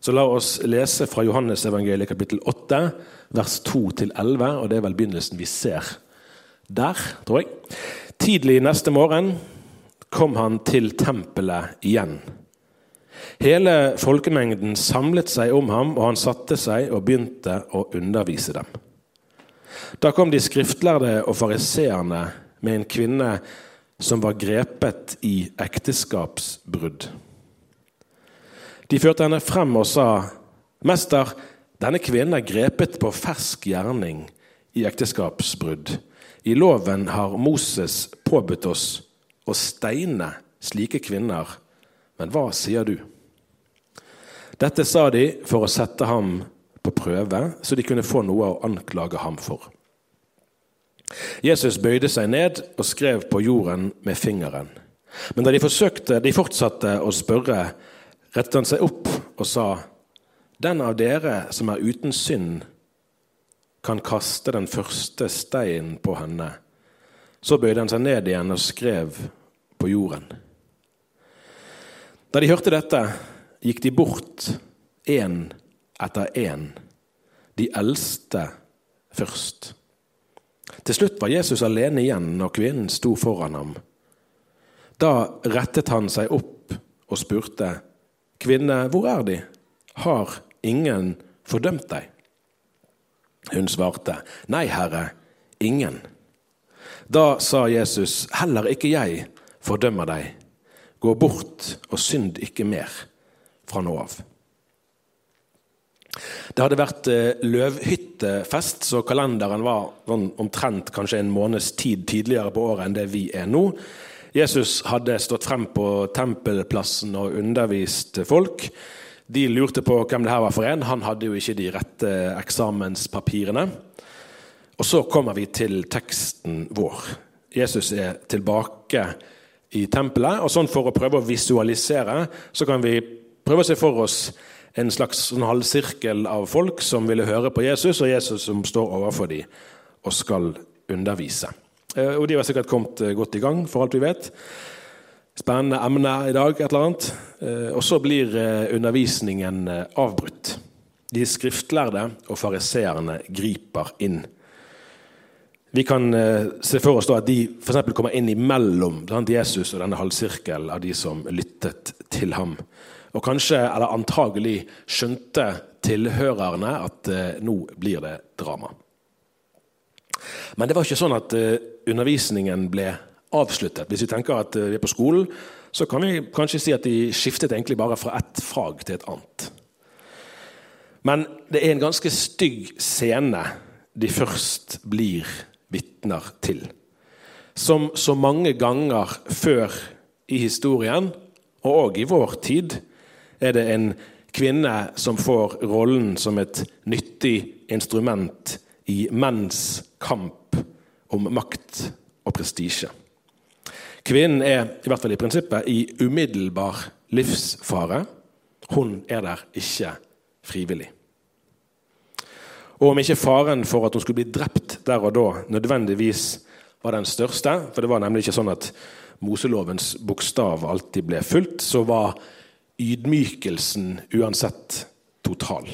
Så la oss lese fra Johannes evangeliet kapittel 8, vers 2-11. Og det er vel begynnelsen vi ser der, tror jeg. Tidlig neste morgen kom han til tempelet igjen. Hele folkemengden samlet seg om ham, og han satte seg og begynte å undervise dem. Da kom de skriftlærde og fariseerne med en kvinne som var grepet i ekteskapsbrudd. De førte henne frem og sa, 'Mester, denne kvinnen er grepet på fersk gjerning i ekteskapsbrudd.' 'I loven har Moses påbudt oss å steine slike kvinner.' Men hva sier du? Dette sa de for å sette ham på prøve, så de kunne få noe å anklage ham for. Jesus bøyde seg ned og skrev på jorden med fingeren. Men da de, forsøkte, de fortsatte å spørre, rettet han seg opp og sa, Den av dere som er uten synd, kan kaste den første steinen på henne. Så bøyde han seg ned igjen og skrev på jorden. Da de hørte dette, gikk de bort én etter én, de eldste først. Til slutt var Jesus alene igjen når kvinnen sto foran ham. Da rettet han seg opp og spurte, 'Kvinne, hvor er de? Har ingen fordømt deg?' Hun svarte, 'Nei, Herre, ingen.' Da sa Jesus, 'Heller ikke jeg fordømmer deg. Gå bort og synd ikke mer fra nå av.' Det hadde vært løvhyttefest, så kalenderen var omtrent kanskje en måneds tid tidligere på året enn det vi er nå. Jesus hadde stått frem på tempelplassen og undervist folk. De lurte på hvem det her var for en. Han hadde jo ikke de rette eksamenspapirene. Og så kommer vi til teksten vår. Jesus er tilbake i tempelet. og sånn For å prøve å visualisere så kan vi prøve å se for oss en slags sånn halvsirkel av folk som ville høre på Jesus, og Jesus som står overfor dem og skal undervise. Og de har sikkert kommet godt i gang, for alt vi vet. Spennende emne i dag, et eller annet. Og så blir undervisningen avbrutt. De skriftlærde og fariseerne griper inn. Vi kan se for oss da at de for kommer inn imellom Jesus og denne halvsirkelen av de som lyttet til ham. Og kanskje, eller antagelig, skjønte tilhørerne at nå blir det drama. Men det var ikke sånn at undervisningen ble avsluttet. Hvis vi tenker at vi er på skolen, så kan vi kanskje si at de skiftet egentlig bare fra ett fag til et annet. Men det er en ganske stygg scene de først blir vitner til. Som så mange ganger før i historien, og òg i vår tid, er det en kvinne som får rollen som et nyttig instrument i menns kamp om makt og prestisje. Kvinnen er i hvert fall i prinsippet i umiddelbar livsfare. Hun er der ikke frivillig. Og om ikke faren for at hun skulle bli drept der og da nødvendigvis var den største, for det var nemlig ikke sånn at Moselovens bokstav alltid ble fulgt, så var ydmykelsen uansett total.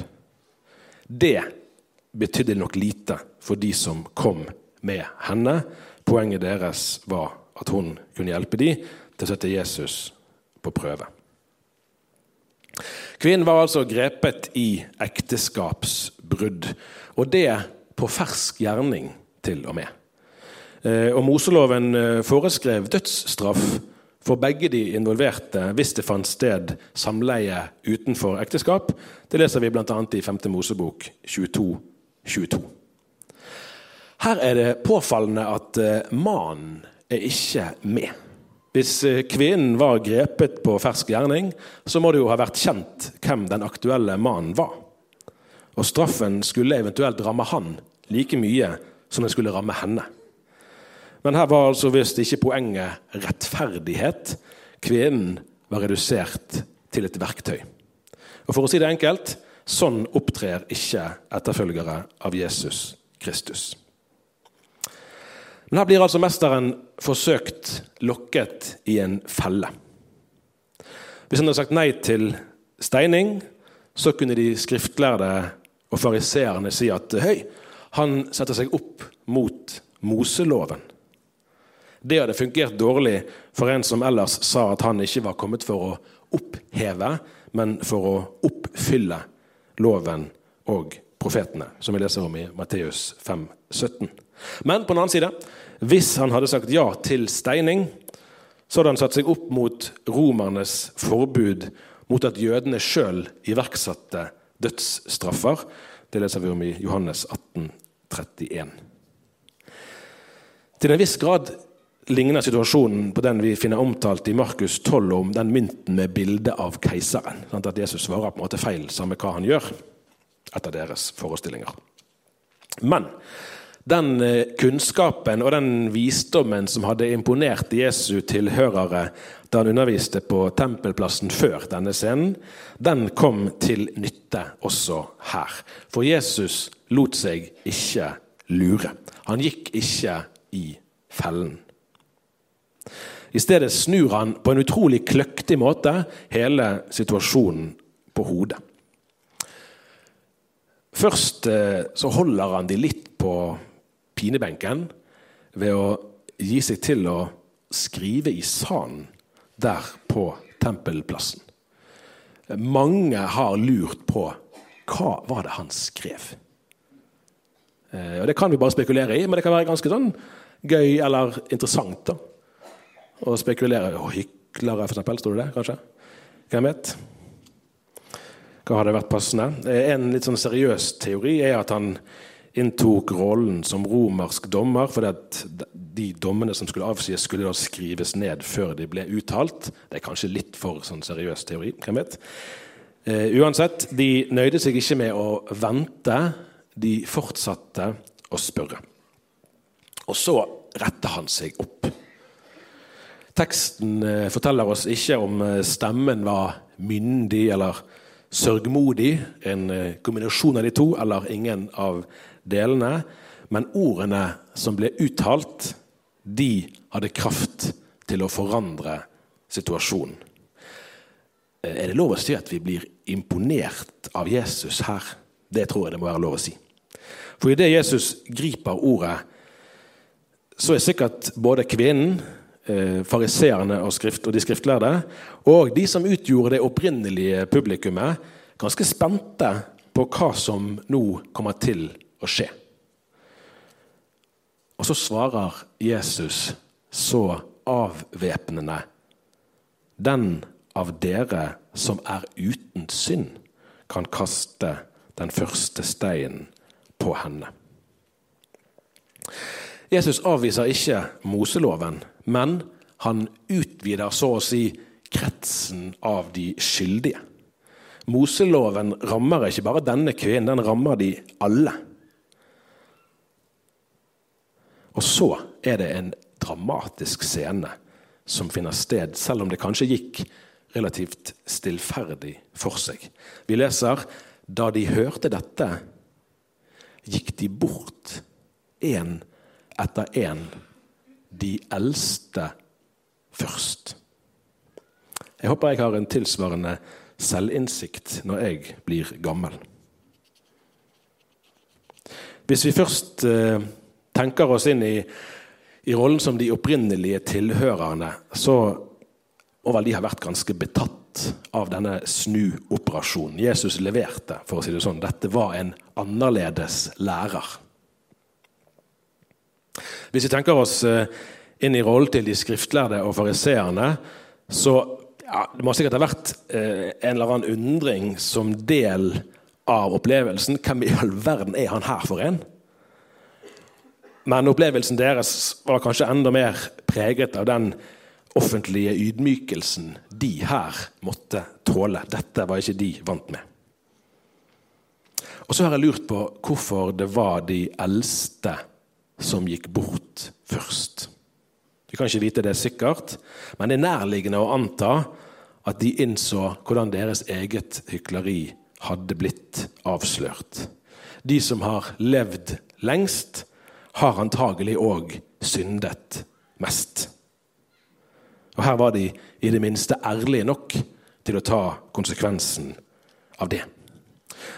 Det betydde nok lite for de som kom med henne. Poenget deres var at hun kunne hjelpe de til å sette Jesus på prøve. Kvinnen var altså grepet i ekteskapsbrudd, og det på fersk gjerning til og med. Og Moseloven foreskrev dødsstraff for begge de involverte hvis det fant sted samleie utenfor ekteskap. Det leser vi bl.a. i 5. Mosebok 22, 22. Her er det påfallende at mannen er ikke med. Hvis kvinnen var grepet på fersk gjerning, så må det jo ha vært kjent hvem den aktuelle mannen var. Og straffen skulle eventuelt ramme han like mye som den skulle ramme henne. Men her var altså visst ikke poenget rettferdighet. Kvinnen var redusert til et verktøy. Og For å si det enkelt sånn opptrer ikke etterfølgere av Jesus Kristus. Men her blir altså mesteren forsøkt lokket i en felle. Hvis han hadde sagt nei til steining, så kunne de skriftlærde og fariseerne si at høy, han setter seg opp mot Moseloven. Det hadde fungert dårlig for en som ellers sa at han ikke var kommet for å oppheve, men for å oppfylle loven og profetene, som vi leser om i Matteus 5, 17. Men på den annen side, hvis han hadde sagt ja til steining, så hadde han satt seg opp mot romernes forbud mot at jødene sjøl iverksatte dødsstraffer. Det leser vi om i Johannes 18, 31. Til en viss grad ligner situasjonen på den vi finner omtalt i Markus 12 om den mynten med bilde av keiseren. Sant? at Jesus svarer på en måte feil, samme hva han gjør, etter deres forestillinger. Men den eh, kunnskapen og den visdommen som hadde imponert Jesu tilhørere da han underviste på tempelplassen før denne scenen, den kom til nytte også her. For Jesus lot seg ikke lure. Han gikk ikke i fellen. I stedet snur han på en utrolig kløktig måte hele situasjonen på hodet. Først eh, så holder han de litt på pinebenken ved å gi seg til å skrive i sanden der på tempelplassen. Mange har lurt på hva var det han skrev. Eh, og Det kan vi bare spekulere i, men det kan være ganske sånn gøy eller interessant da, å spekulere. Å, hyklere, eksempel, står det det, kanskje? Hvem vet? Hva hadde vært passende? En litt sånn seriøs teori er at han inntok rollen som romersk dommer, fordi at de dommene som skulle avsies, skulle da skrives ned før de ble uttalt. Det er kanskje litt for sånn seriøs teori. hvem vet? Uh, uansett, de nøyde seg ikke med å vente, de fortsatte å spørre. Og så retter han seg opp. Teksten uh, forteller oss ikke om uh, stemmen var myndig eller sørgmodig, en kombinasjon av de to, eller ingen av delene. Men ordene som ble uttalt, de hadde kraft til å forandre situasjonen. Eh, er det lov å si at vi blir imponert av Jesus her? Det tror jeg det må være lov å si. For idet Jesus griper ordet, så er sikkert både kvinnen, eh, fariseerne og, skrift, og de skriftlærde, og de som utgjorde det opprinnelige publikummet, ganske spente på hva som nå kommer til å skje. Og så svarer Jesus så avvæpnende Den av dere som er uten synd, kan kaste den første steinen på henne. Jesus avviser ikke Moseloven, men han utvider så å si kretsen av de skyldige. Moseloven rammer ikke bare denne kvinnen, den rammer de alle. Og så er det en dramatisk scene som finner sted, selv om det kanskje gikk relativt stillferdig for seg. Vi leser da de hørte dette, gikk de bort én etter én, de eldste først. Jeg håper jeg har en tilsvarende selvinnsikt når jeg blir gammel. Hvis vi først eh, tenker oss inn i, i rollen som de opprinnelige tilhørerne, så må vel de ha vært ganske betatt av denne snuoperasjonen. Jesus leverte, for å si det sånn. Dette var en annerledes lærer. Hvis vi tenker oss eh, inn i rollen til de skriftlærde og fariseerne, så ja, det må sikkert ha vært eh, en eller annen undring som del av opplevelsen. Hvem i all verden er han her for en? Men opplevelsen deres var kanskje enda mer preget av den offentlige ydmykelsen de her måtte tåle. Dette var ikke de vant med. Og så har jeg lurt på hvorfor det var de eldste som gikk bort først. Vi kan ikke vite det sikkert, men det er nærliggende å anta at de innså hvordan deres eget hykleri hadde blitt avslørt. De som har levd lengst, har antagelig òg syndet mest. Og her var de i det minste ærlige nok til å ta konsekvensen av det.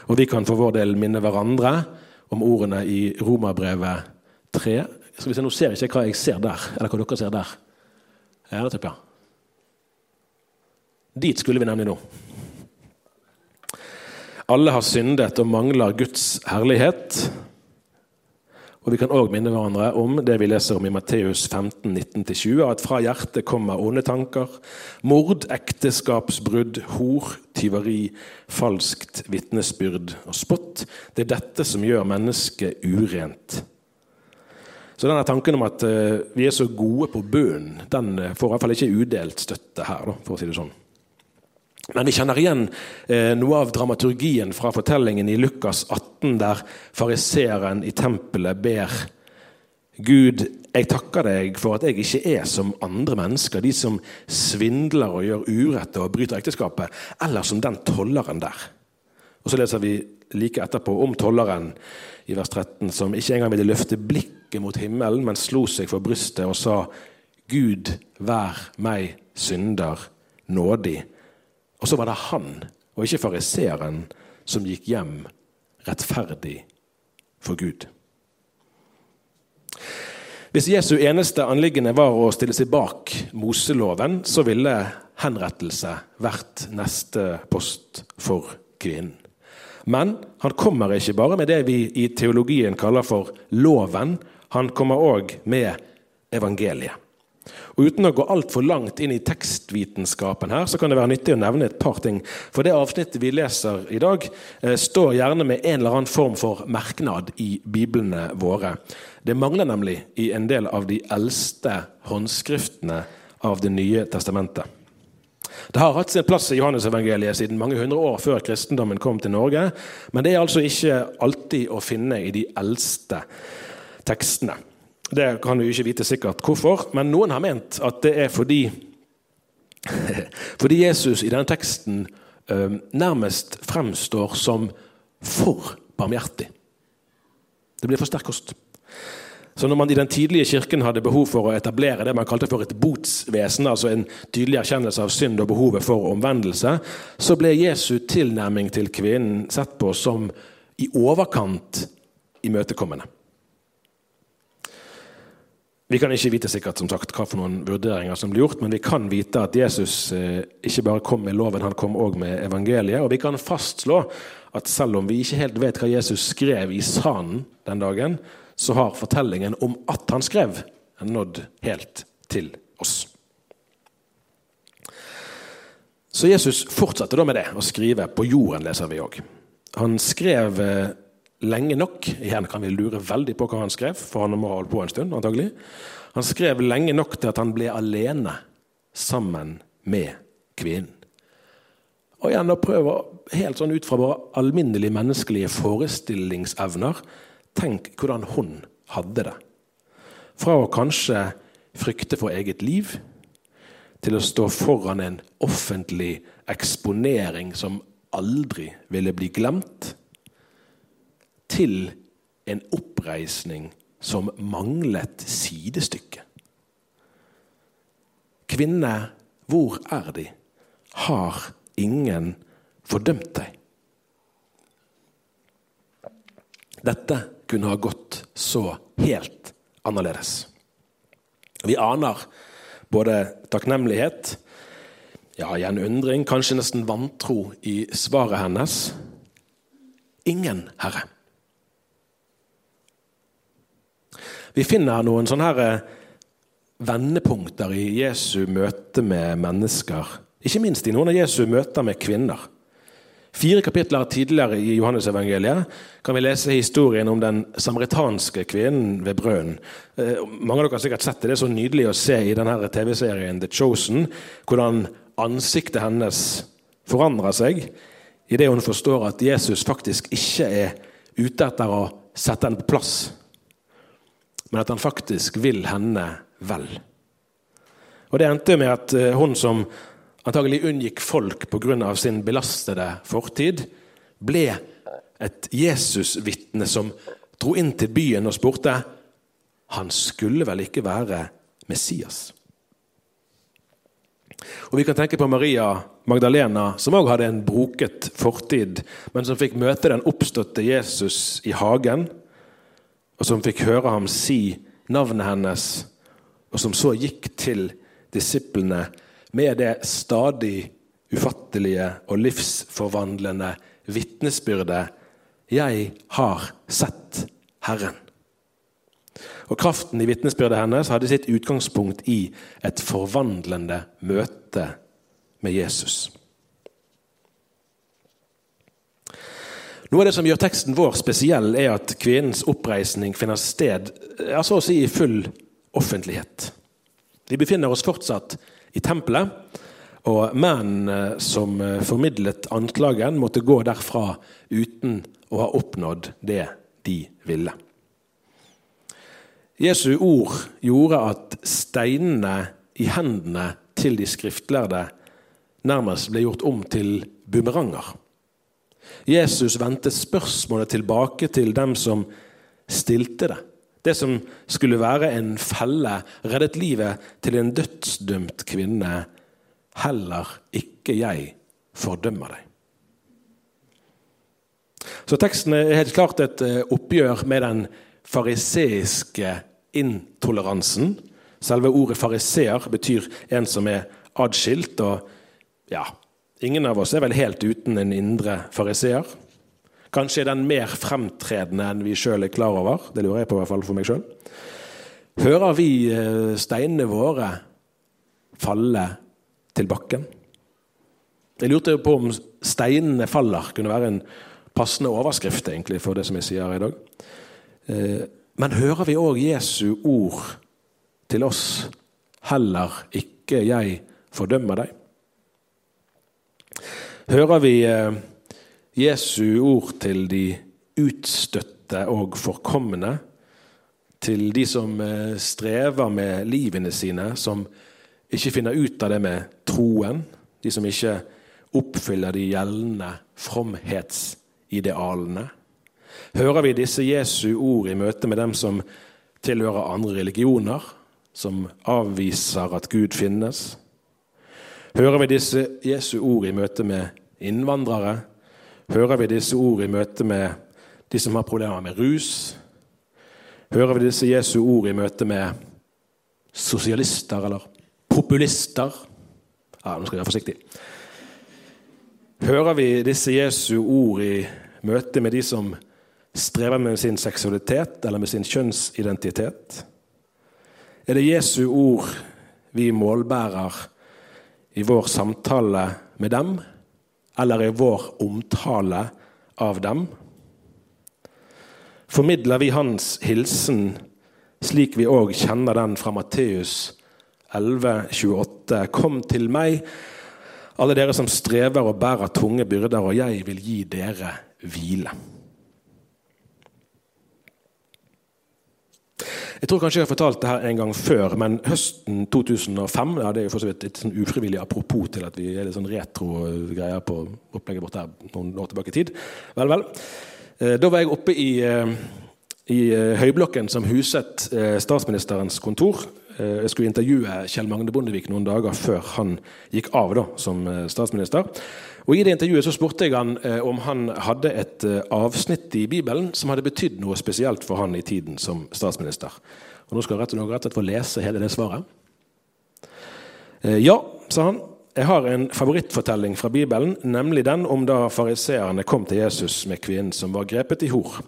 Og vi kan for vår del minne hverandre om ordene i Romerbrevet 3. Skal vi se, Nå ser jeg ikke hva jeg ser der, eller hva dere ser der. Ja, det tipper jeg. Dit skulle vi nemlig nå. Alle har syndet og mangler Guds herlighet. Og Vi kan òg minne hverandre om det vi leser om i Matteus 15, 19-20, at fra hjertet kommer onde tanker, mord, ekteskapsbrudd, hor, tyveri, falskt vitnesbyrd og spott. Det er dette som gjør mennesket urent. Så denne tanken om at eh, vi er så gode på bønn, den eh, får i hvert fall ikke udelt støtte her, for å si det sånn. Men vi kjenner igjen eh, noe av dramaturgien fra fortellingen i Lukas 18, der fariseeren i tempelet ber Gud, jeg takker deg for at jeg ikke er som andre mennesker, de som svindler og gjør urett og bryter ekteskapet, eller som den tolleren der. Og Så leser vi like etterpå om tolleren i vers 13, som ikke engang ville løfte blikket mot himmelen, men slo seg for brystet og sa, Gud, vær meg synder nådig. Og så var det han, og ikke fariseeren, som gikk hjem rettferdig for Gud. Hvis Jesu eneste anliggende var å stille seg bak Moseloven, så ville henrettelse vært neste post for kvinnen. Men han kommer ikke bare med det vi i teologien kaller for loven, han kommer òg med evangeliet. Og Uten å gå altfor langt inn i tekstvitenskapen, her, så kan det være nyttig å nevne et par ting. For det avsnittet vi leser i dag, eh, står gjerne med en eller annen form for merknad i biblene våre. Det mangler nemlig i en del av de eldste håndskriftene av Det nye testamentet. Det har hatt sin plass i Johannesevangeliet siden mange hundre år før kristendommen kom til Norge, men det er altså ikke alltid å finne i de eldste tekstene. Det kan vi ikke vite sikkert hvorfor, men noen har ment at det er fordi, fordi Jesus i denne teksten øh, nærmest fremstår som for barmhjertig. Det blir for sterk kost. Så når man i den tidlige kirken hadde behov for å etablere det man kalte for et botsvesen, altså en tydelig erkjennelse av synd og behovet for omvendelse, så ble Jesu tilnærming til kvinnen sett på som i overkant imøtekommende. Vi kan ikke vite sikkert som sagt, hva for noen vurderinger som blir gjort, men vi kan vite at Jesus eh, ikke bare kom med loven, han kom òg med evangeliet. Og vi kan fastslå at selv om vi ikke helt vet hva Jesus skrev i sanden den dagen, så har fortellingen om at han skrev, nådd helt til oss. Så Jesus fortsatte da med det, å skrive på jorden, leser vi òg. Han skrev eh, lenge nok. Igjen kan vi lure veldig på hva han skrev, for han må ha holdt på en stund. antagelig. Han skrev lenge nok til at han ble alene sammen med kvinnen. Og igjen å prøve, helt sånn ut fra våre alminnelige menneskelige forestillingsevner Tenk hvordan hun hadde det. Fra å kanskje frykte for eget liv til å stå foran en offentlig eksponering som aldri ville bli glemt til en oppreisning som manglet sidestykke. Kvinne, hvor er De? Har ingen fordømt deg? Dette kunne ha gått så helt annerledes. Vi aner både takknemlighet, ja, igjen undring, kanskje nesten vantro i svaret hennes. Ingen, Herre. Vi finner noen sånne her eh, vendepunkter i Jesu møte med mennesker. Ikke minst i noen av Jesu møter med kvinner. Fire kapitler tidligere i Johannes-evangeliet kan vi lese historien om den samaritanske kvinnen ved brønnen. Eh, mange av dere har sikkert sett det. Det er så nydelig å se i denne TV-serien The Chosen hvordan ansiktet hennes forandrer seg idet hun forstår at Jesus faktisk ikke er ute etter å sette henne på plass men at han faktisk vil henne vel. Og Det endte med at eh, hun som antagelig unngikk folk pga. sin belastede fortid, ble et Jesus-vitne som dro inn til byen og spurte han skulle vel ikke være Messias. Og Vi kan tenke på Maria Magdalena, som òg hadde en broket fortid, men som fikk møte den oppståtte Jesus i hagen, og som fikk høre ham si navnet hennes, og som så gikk til disiplene med det stadig ufattelige og livsforvandlende vitnesbyrdet 'Jeg har sett Herren'. Og Kraften i vitnesbyrdet hennes hadde sitt utgangspunkt i et forvandlende møte med Jesus. Noe av det som gjør teksten vår spesiell, er at kvinnens oppreisning finner sted ja, så å si i full offentlighet. Vi befinner oss fortsatt i tempelet, og mennene som formidlet anklagen, måtte gå derfra uten å ha oppnådd det de ville. Jesu ord gjorde at steinene i hendene til de skriftlærde nærmest ble gjort om til bumeranger. Jesus vendte spørsmålet tilbake til dem som stilte det. Det som skulle være en felle, reddet livet til en dødsdømt kvinne. Heller ikke jeg fordømmer deg. Så teksten er helt klart et eh, oppgjør med den fariseiske intoleransen. Selve ordet fariseer betyr en som er adskilt. og ja, Ingen av oss er vel helt uten en indre fariseer. Kanskje er den mer fremtredende enn vi sjøl er klar over. Det lurer jeg på i hvert fall for meg sjøl. Hører vi eh, steinene våre falle til bakken? Jeg lurte på om 'steinene faller' kunne være en passende overskrift egentlig for det som jeg sier her i dag. Eh, men hører vi òg Jesu ord til oss 'Heller ikke jeg fordømmer deg'? Hører vi eh, Jesu ord til de utstøtte og forkomne? Til de som eh, strever med livene sine, som ikke finner ut av det med troen? De som ikke oppfyller de gjeldende fromhetsidealene? hører vi disse Jesu ord i møte med dem som tilhører andre religioner, som avviser at Gud finnes? Hører vi disse Jesu ord i møte med innvandrere? Hører vi disse ord i møte med de som har problemer med rus? Hører vi disse Jesu ord i møte med sosialister eller populister? Ja, nå skal jeg være forsiktig. Hører vi disse Jesu ord i møte med de som strever med sin seksualitet eller med sin kjønnsidentitet? Er det Jesu ord vi målbærer i vår samtale med dem, eller i vår omtale av dem? Formidler vi hans hilsen slik vi òg kjenner den fra Matteus 11,28? Kom til meg, alle dere som strever og bærer tunge byrder, og jeg vil gi dere hvile. Jeg tror kanskje jeg har fortalt det her en gang før, men høsten 2005 ja, Det er jo for så vidt et sånn ufrivillig apropos til at vi er litt sånn retro-greier på opplegget vårt her noen år tilbake i tid. Vel, vel. Eh, da var jeg oppe i, eh, i eh, høyblokken som huset statsministerens kontor. Jeg skulle intervjue Kjell Magne Bondevik noen dager før han gikk av da, som statsminister. Og I det intervjuet så spurte jeg han eh, om han hadde et eh, avsnitt i Bibelen som hadde betydd noe spesielt for han i tiden som statsminister. Og Nå skal jeg rett og slett få lese hele det svaret. Eh, ja, sa han. Jeg har en favorittfortelling fra Bibelen, nemlig den om da fariseerne kom til Jesus med kvinnen som var grepet i hor.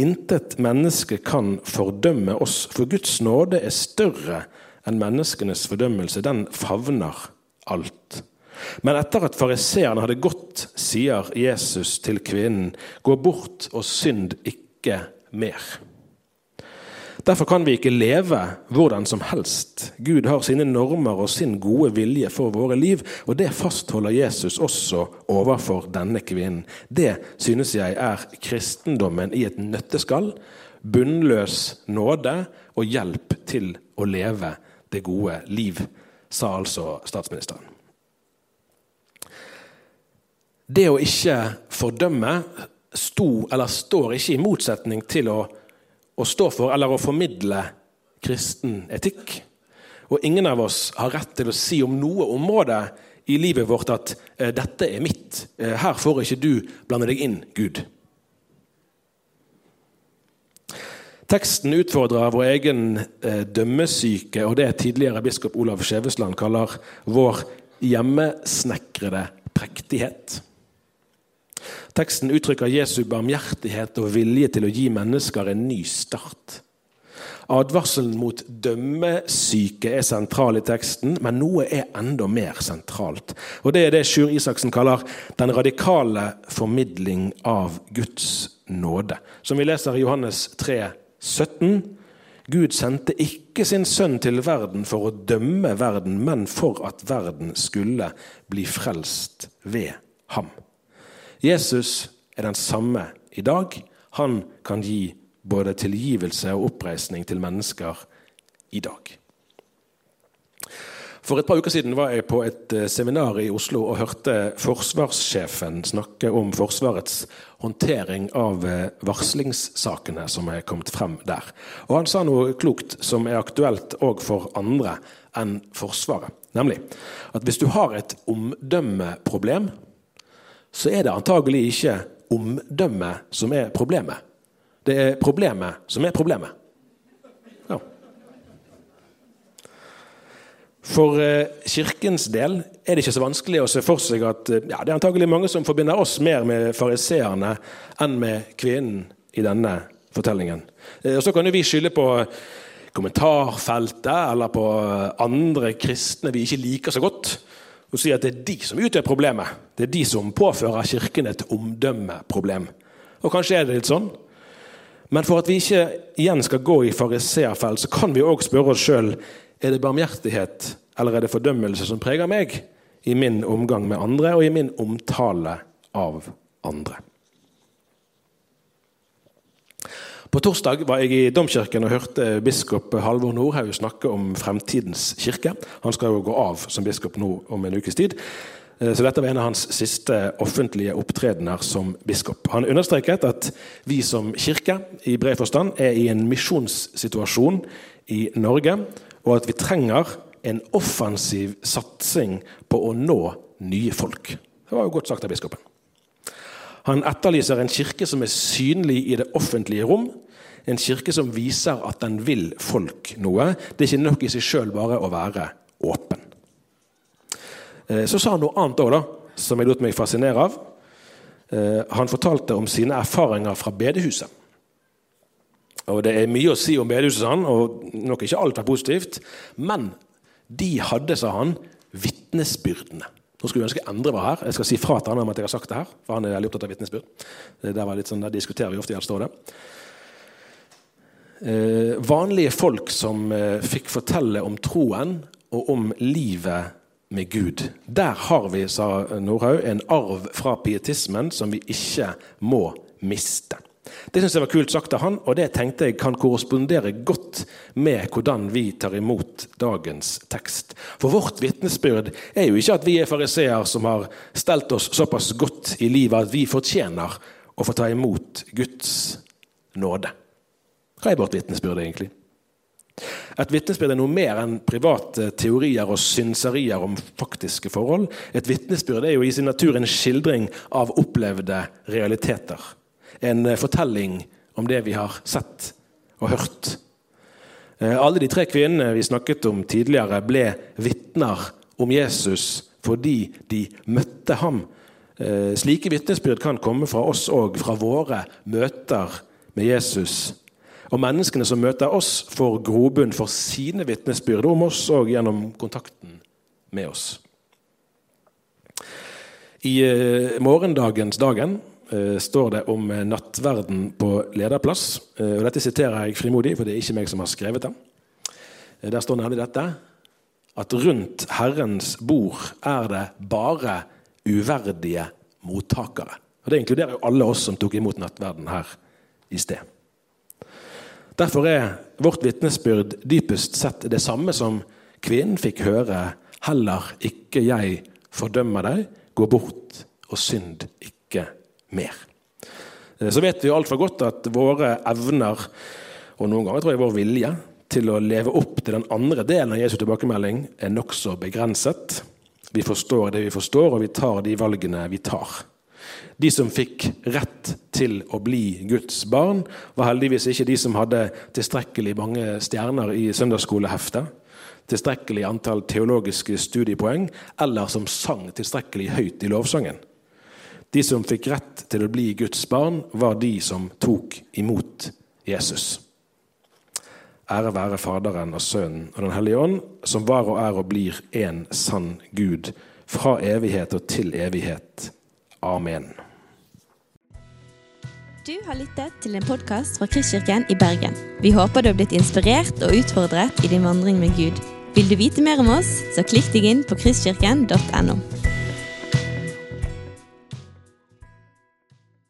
Intet menneske kan fordømme oss, for Guds nåde er større enn menneskenes fordømmelse. Den favner alt. Men etter at fariseerne hadde gått, sier Jesus til kvinnen, gå bort og synd ikke mer. Derfor kan vi ikke leve hvordan som helst. Gud har sine normer og sin gode vilje for våre liv, og det fastholder Jesus også overfor denne kvinnen. Det synes jeg er kristendommen i et nøtteskall. Bunnløs nåde og hjelp til å leve det gode liv, sa altså statsministeren. Det å ikke fordømme sto, eller står ikke i motsetning til å å stå for eller å formidle kristen etikk. Og ingen av oss har rett til å si om noe område i livet vårt at eh, 'dette er mitt', eh, 'her får ikke du blande deg inn, Gud'. Teksten utfordrer vår egen eh, dømmesyke og det tidligere biskop Olav Skjevesland kaller vår hjemmesnekrede prektighet. Teksten uttrykker Jesu barmhjertighet og vilje til å gi mennesker en ny start. Advarselen mot dømmesyke er sentral i teksten, men noe er enda mer sentralt. Og Det er det Sjur Isaksen kaller den radikale formidling av Guds nåde. Som vi leser i Johannes 3, 17. Gud sendte ikke sin sønn til verden for å dømme verden, men for at verden skulle bli frelst ved ham. Jesus er den samme i dag. Han kan gi både tilgivelse og oppreisning til mennesker i dag. For et par uker siden var jeg på et eh, seminar i Oslo og hørte forsvarssjefen snakke om Forsvarets håndtering av eh, varslingssakene som er kommet frem der. Og Han sa noe klokt som er aktuelt òg for andre enn Forsvaret. Nemlig at hvis du har et omdømmeproblem, så er det antagelig ikke omdømmet som er problemet. Det er problemet som er problemet. Ja. For eh, Kirkens del er det ikke så vanskelig å se for seg at eh, ja, det er antagelig mange som forbinder oss mer med fariseerne enn med kvinnen i denne fortellingen. Eh, og Så kan jo vi skylde på kommentarfeltet eller på andre kristne vi ikke liker så godt og sier at det er de som utgjør problemet. Det er de som påfører Kirken et omdømmeproblem. Og kanskje er det litt sånn. Men for at vi ikke igjen skal gå i fariseerfell, så kan vi òg spørre oss sjøl er det barmhjertighet eller er det fordømmelse som preger meg i min omgang med andre og i min omtale av andre. På torsdag var jeg i Domkirken og hørte biskop Halvor Nordhaug snakke om fremtidens kirke. Han skal jo gå av som biskop nå om en ukes tid. Eh, så dette var en av hans siste offentlige opptredener som biskop. Han understreket at vi som kirke i bred forstand er i en misjonssituasjon i Norge, og at vi trenger en offensiv satsing på å nå nye folk. Det var jo godt sagt av biskopen. Han etterlyser en kirke som er synlig i det offentlige rom. En kirke som viser at den vil folk noe. Det er ikke nok i seg sjøl bare å være åpen. Eh, så sa han noe annet òg, som jeg lot meg fascinere av. Eh, han fortalte om sine erfaringer fra bedehuset. Og Det er mye å si om bedehuset, han, og nok ikke alt er positivt. Men de hadde, sa han, vitnesbyrdene. Nå skulle jeg ønske Endre var her. Jeg skal si fra til han om at jeg har sagt det her. for han er veldig opptatt av vitnesbyrd. Sånn, der diskuterer vi ofte i Alstrådet. Eh, vanlige folk som eh, fikk fortelle om troen og om livet med Gud. Der har vi, sa Nordhaug, en arv fra pietismen som vi ikke må miste. Det synes jeg var kult sagt av han, og det tenkte jeg kan korrespondere godt med hvordan vi tar imot dagens tekst. For vårt vitnesbyrd er jo ikke at vi er fariseer som har stelt oss såpass godt i livet at vi fortjener å få ta imot Guds nåde. Hva er vårt vitnesbyrd egentlig? Et vitnesbyrd er noe mer enn private teorier og synserier om faktiske forhold. Et vitnesbyrd er jo i sin natur en skildring av opplevde realiteter en eh, fortelling om det vi har sett og hørt. Eh, alle de tre kvinnene vi snakket om tidligere, ble vitner om Jesus fordi de møtte ham. Eh, slike vitnesbyrd kan komme fra oss òg, fra våre møter med Jesus. Og menneskene som møter oss, får grobunn for sine vitnesbyrd om oss òg gjennom kontakten med oss. I morgendagens Dagen står det om nattverden på lederplass. Eh, og Dette siterer jeg frimodig, for det er ikke meg som har skrevet det. Eh, der står nemlig dette at rundt Herrens bord er det bare uverdige mottakere. Og Det inkluderer jo alle oss som tok imot nattverden her i sted. Derfor er vårt vitnesbyrd dypest sett det samme som kvinnen fikk høre. Heller ikke jeg fordømmer deg, gå bort og synd ikke mer. Eh, så vet vi jo altfor godt at våre evner, og noen ganger tror jeg vår vilje, til å leve opp til den andre delen av Jesu tilbakemelding er nokså begrenset. Vi forstår det vi forstår, og vi tar de valgene vi tar. De som fikk rett til å bli Guds barn, var heldigvis ikke de som hadde tilstrekkelig mange stjerner i søndagsskoleheftet, tilstrekkelig antall teologiske studiepoeng, eller som sang tilstrekkelig høyt i lovsangen. De som fikk rett til å bli Guds barn, var de som tok imot Jesus. Ære være Faderen og Sønnen og Den hellige ånd, som var og er og blir en sann Gud, fra evighet og til evighet. Amen. Du har lyttet til en podkast fra Kristkirken i Bergen. Vi håper du har blitt inspirert og utfordret i din vandring med Gud. Vil du vite mer om oss, så klikk deg inn på kristkirken.no.